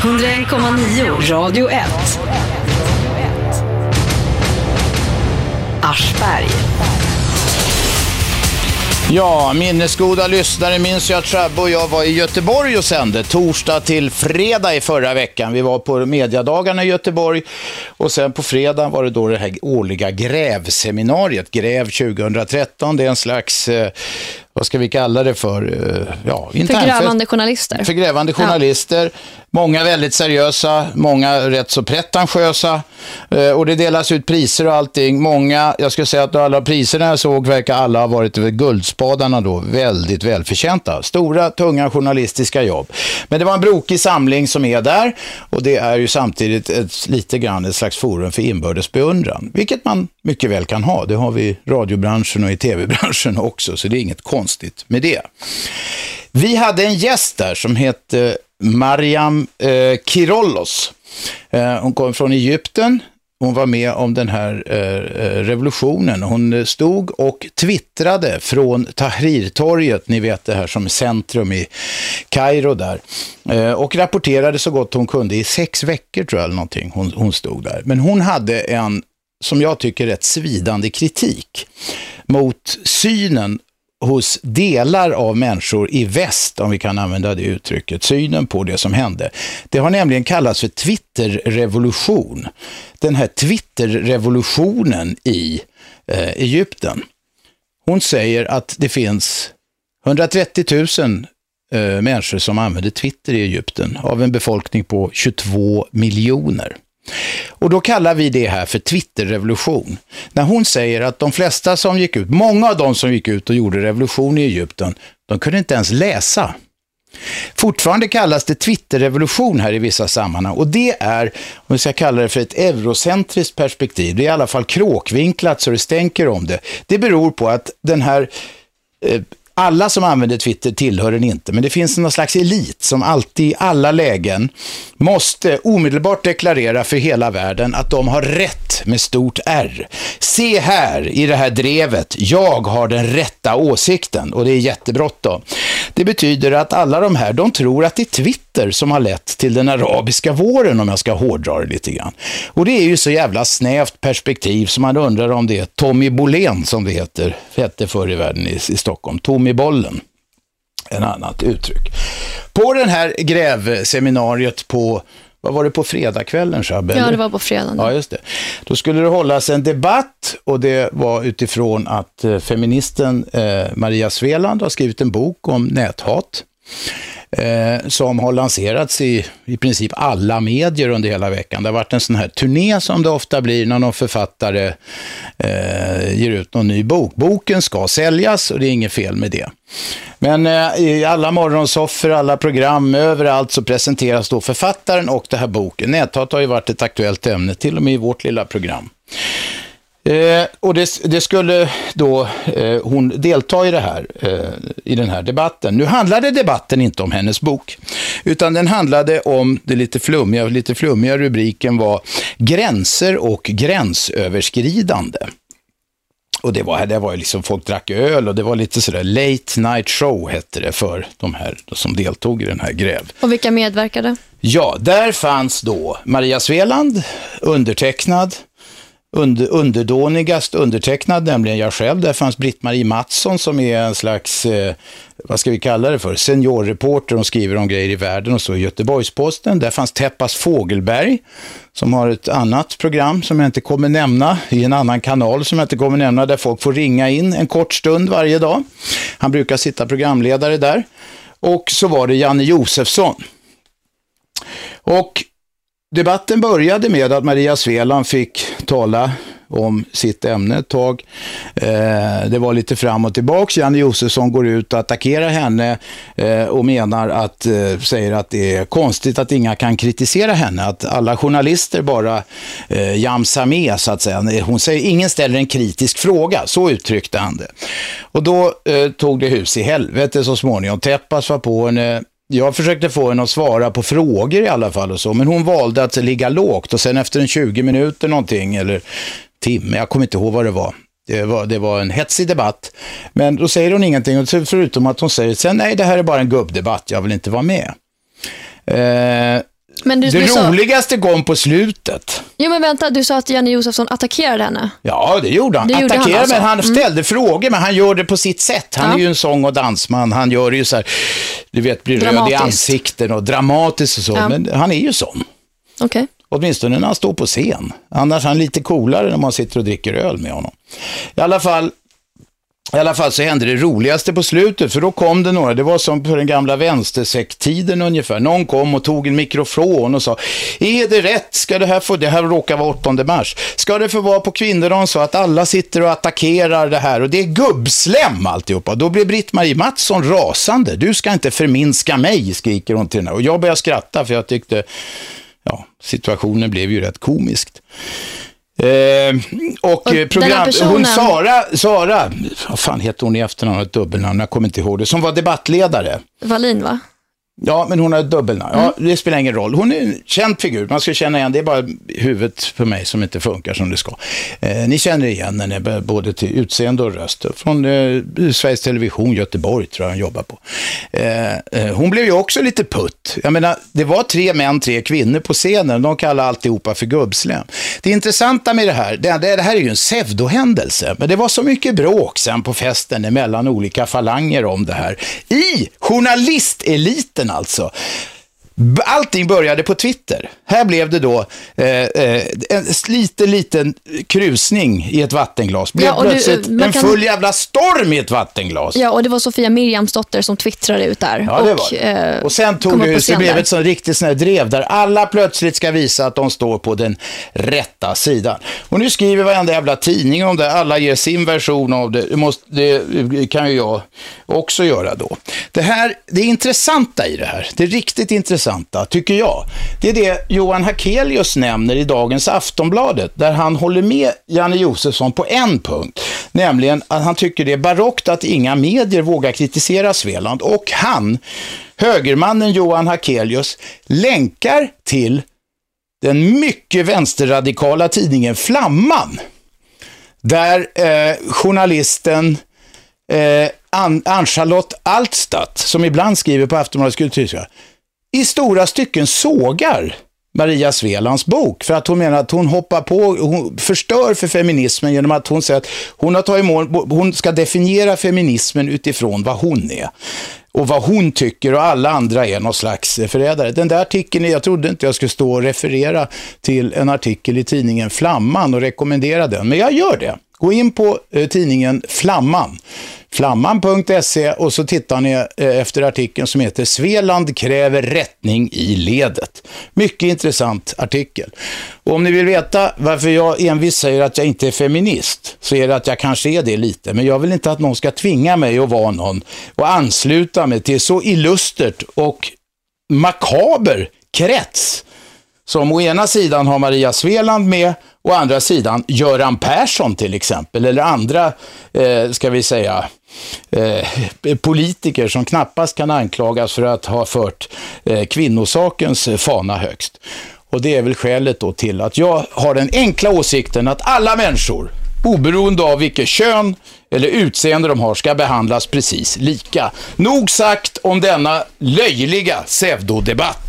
101,9 Radio 1. Aschberg. Ja, minnesgoda lyssnare minns ju att Shabbe och jag var i Göteborg och sände torsdag till fredag i förra veckan. Vi var på mediadagarna i Göteborg och sen på fredag var det då det här årliga grävseminariet, Gräv 2013. Det är en slags eh, vad ska vi kalla det för? Eh, ja, för grävande journalister. För grävande journalister. Ja. Många väldigt seriösa, många rätt så pretentiösa. Eh, och det delas ut priser och allting. Många, jag skulle säga att alla priserna jag såg verkar alla ha varit guldspadarna då. Väldigt välförtjänta. Stora, tunga journalistiska jobb. Men det var en brokig samling som är där. Och det är ju samtidigt ett, lite grann ett slags forum för inbördes beundran. Vilket man mycket väl kan ha. Det har vi i radiobranschen och i tv-branschen också. Så det är inget konstigt med det. Vi hade en gäst där som hette Mariam eh, Kirollos. Eh, hon kom från Egypten. Hon var med om den här eh, eh revolutionen. Hon stod och twittrade från Tahrirtorget, ni vet det här som centrum i Kairo där. Eh, och rapporterade så gott hon kunde i sex veckor tror jag eller någonting. Hon, hon stod där. Men hon hade en, som jag tycker, rätt svidande kritik mot synen hos delar av människor i väst, om vi kan använda det uttrycket, synen på det som hände. Det har nämligen kallats för Twitterrevolution. Den här Twitterrevolutionen i eh, Egypten. Hon säger att det finns 130 000 eh, människor som använder Twitter i Egypten av en befolkning på 22 miljoner. Och då kallar vi det här för Twitterrevolution. När hon säger att de flesta som gick ut, många av de som gick ut och gjorde revolution i Egypten, de kunde inte ens läsa. Fortfarande kallas det Twitterrevolution här i vissa sammanhang och det är, om vi ska kalla det för ett eurocentriskt perspektiv, det är i alla fall kråkvinklat så det stänker om det. Det beror på att den här eh, alla som använder Twitter tillhör den inte, men det finns någon slags elit som alltid i alla lägen måste omedelbart deklarera för hela världen att de har rätt med stort R. Se här i det här drevet, jag har den rätta åsikten och det är jättebråttom. Det betyder att alla de här, de tror att det är Twitter som har lett till den arabiska våren om jag ska hårdra det lite grann. Och det är ju så jävla snävt perspektiv som man undrar om det är Tommy Bolén som det heter, hette förr i världen i, i Stockholm, Tommy Bollen en annat uttryck. På den här grävseminariet på vad var det på fredagskvällen, Shabbe? Ja, det var på fredagen. Ja, just det. Då skulle det hållas en debatt och det var utifrån att eh, feministen eh, Maria Sveland har skrivit en bok om näthat eh, som har lanserats i i princip alla medier under hela veckan. Det har varit en sån här turné som det ofta blir när någon författare eh, ger ut någon ny bok. Boken ska säljas och det är inget fel med det. Men eh, i alla morgonsoffer, alla program, överallt så presenteras då författaren och den här boken. Näthat har ju varit ett aktuellt ämne, till och med i vårt lilla program. Eh, och det, det, skulle då eh, hon delta i det här, eh, i den här debatten. Nu handlade debatten inte om hennes bok, utan den handlade om det lite flummiga, lite flummiga rubriken var gränser och gränsöverskridande. Och det var, det var liksom, folk drack öl och det var lite sådär late night show hette det för de här som deltog i den här gräv. Och vilka medverkade? Ja, där fanns då Maria Sveland, undertecknad, under, underdånigast undertecknad, nämligen jag själv. Där fanns Britt-Marie Mattsson som är en slags, eh, vad ska vi kalla det för, seniorreporter. Hon skriver om grejer i världen och så i Göteborgsposten. Där fanns Teppas Fågelberg som har ett annat program som jag inte kommer nämna i en annan kanal som jag inte kommer nämna där folk får ringa in en kort stund varje dag. Han brukar sitta programledare där. Och så var det Janne Josefsson. Och Debatten började med att Maria Sveland fick tala om sitt ämne ett tag. Eh, det var lite fram och tillbaka. Janne Josefsson går ut och attackerar henne eh, och menar att, eh, säger att det är konstigt att inga kan kritisera henne, att alla journalister bara eh, jamsar med så att säga. Hon säger, ingen ställer en kritisk fråga, så uttryckte han det. Och då eh, tog det hus i helvete så småningom. Teppas var på henne, jag försökte få henne att svara på frågor i alla fall och så, men hon valde att ligga lågt och sen efter en 20 minuter någonting, eller timme, jag kommer inte ihåg vad det var. Det var, det var en hetsig debatt, men då säger hon ingenting, förutom att hon säger sen nej, det här är bara en gubbdebatt, jag vill inte vara med. Eh, men du, det du sa, roligaste kom på slutet. jo, men vänta, du sa att Janne Josefsson attackerade henne. Ja, det gjorde han. Det gjorde han alltså. men han ställde frågor, men han gör det på sitt sätt. Han Ja. är ju en sång och dansman. Han gör det ju så här, du vet, blir röd i ansikten och dramatiskt och så. Ja. Men han är ju sån. Okej. Åtminstone när han står på scen. Annars är han lite coolare när man sitter och dricker öl med honom. I alla fall, i alla fall så hände det roligaste på slutet, för då kom det några, det var som på den gamla vänstersekttiden ungefär. Någon kom och tog en mikrofon och sa, är det rätt, ska det här få, det här råkar vara 8 mars, ska det få vara på kvinnodagen så att alla sitter och attackerar det här och det är gubbslem alltihopa. Då blir Britt-Marie Mattsson rasande, du ska inte förminska mig, skriker hon till henne. Och jag börjar skratta för jag tyckte, ja, situationen blev ju rätt komiskt. Eh, och, Och program, personen- hon Sara, Sara, vad fan heter hon i efternamn, ett dubbelnamn, jag kommer inte ihåg det, som var debattledare. Wallin, va? Ja, men hon har dubbelnamn. Ja, Mm. det spelar ingen roll. Hon är en känd figur. Man ska känna igen, det är bara huvudet för mig som inte funkar som det ska. Eh, ni känner igen henne både till utseende och röst. Från eh, Sveriges Television, Göteborg tror jag hon jobbar på. Eh, eh, hon blev ju också lite putt. Jag menar, det var tre män, tre kvinnor på scenen. De kallar alltihopa för gubbslem. Det intressanta med det här, det, det, det här är ju en pseudohändelse. Men det var så mycket bråk sen på festen mellan olika falanger om det här. I journalisteliten alltså. Allting började på Twitter. Här blev det då eh, eh, en liten, liten krusning i ett vattenglas. Blev Ja, du, plötsligt man en kan- full jävla storm i ett vattenglas. Ja, och det var Sofia Mirjamsdotter som twittrade ut där. Ja, det och, var det. eh, Och sen tog det, scen blev ett sånt riktigt sånt drev där alla plötsligt ska visa att de står på den rätta sidan. Och nu skriver varenda jävla tidning om det, alla ger sin version av det. Det, måste, det kan ju jag också göra då. Det här, det intressanta i det här, det riktigt intressanta tycker jag, det är det Johan Hakelius nämner i dagens Aftonbladet, där han håller med Janne Josefsson på en punkt, nämligen att han tycker det är barockt att inga medier vågar kritisera Svealand. Och han, högermannen Johan Hakelius, länkar till den mycket vänsterradikala tidningen Flamman, där eh, journalisten eh, Ann-Charlotte Altstadt, som ibland skriver på Aftonbladets kulturskola, i stora stycken sågar Maria Svelands bok för att hon menar att hon hoppar på, hon förstör för feminismen genom att hon säger att hon har tagit mål, hon ska definiera feminismen utifrån vad hon är och vad hon tycker och alla andra är någon slags förrädare. Den där artikeln, jag trodde inte jag skulle stå och referera till en artikel i tidningen Flamman och rekommendera den, men jag gör det. Gå in på eh, tidningen Flamman, flamman.se och så tittar ni eh, efter artikeln som heter Sveland kräver rättning i ledet. Mycket intressant artikel. Och om ni vill veta varför jag envis säger att jag inte är feminist så är det att jag kanske är det lite, men jag vill inte att någon ska tvinga mig att vara någon och ansluta mig till så illustert och makaber krets som å ena sidan har Maria Sveland med, å andra sidan Göran Persson till exempel, eller andra, eh, ska vi säga, eh, politiker som knappast kan anklagas för att ha fört eh, kvinnosakens eh, fana högst. Och det är väl skälet då till att jag har den enkla åsikten att alla människor, oberoende av vilket kön eller utseende de har, ska behandlas precis lika. Nog sagt om denna löjliga pseudodebatt.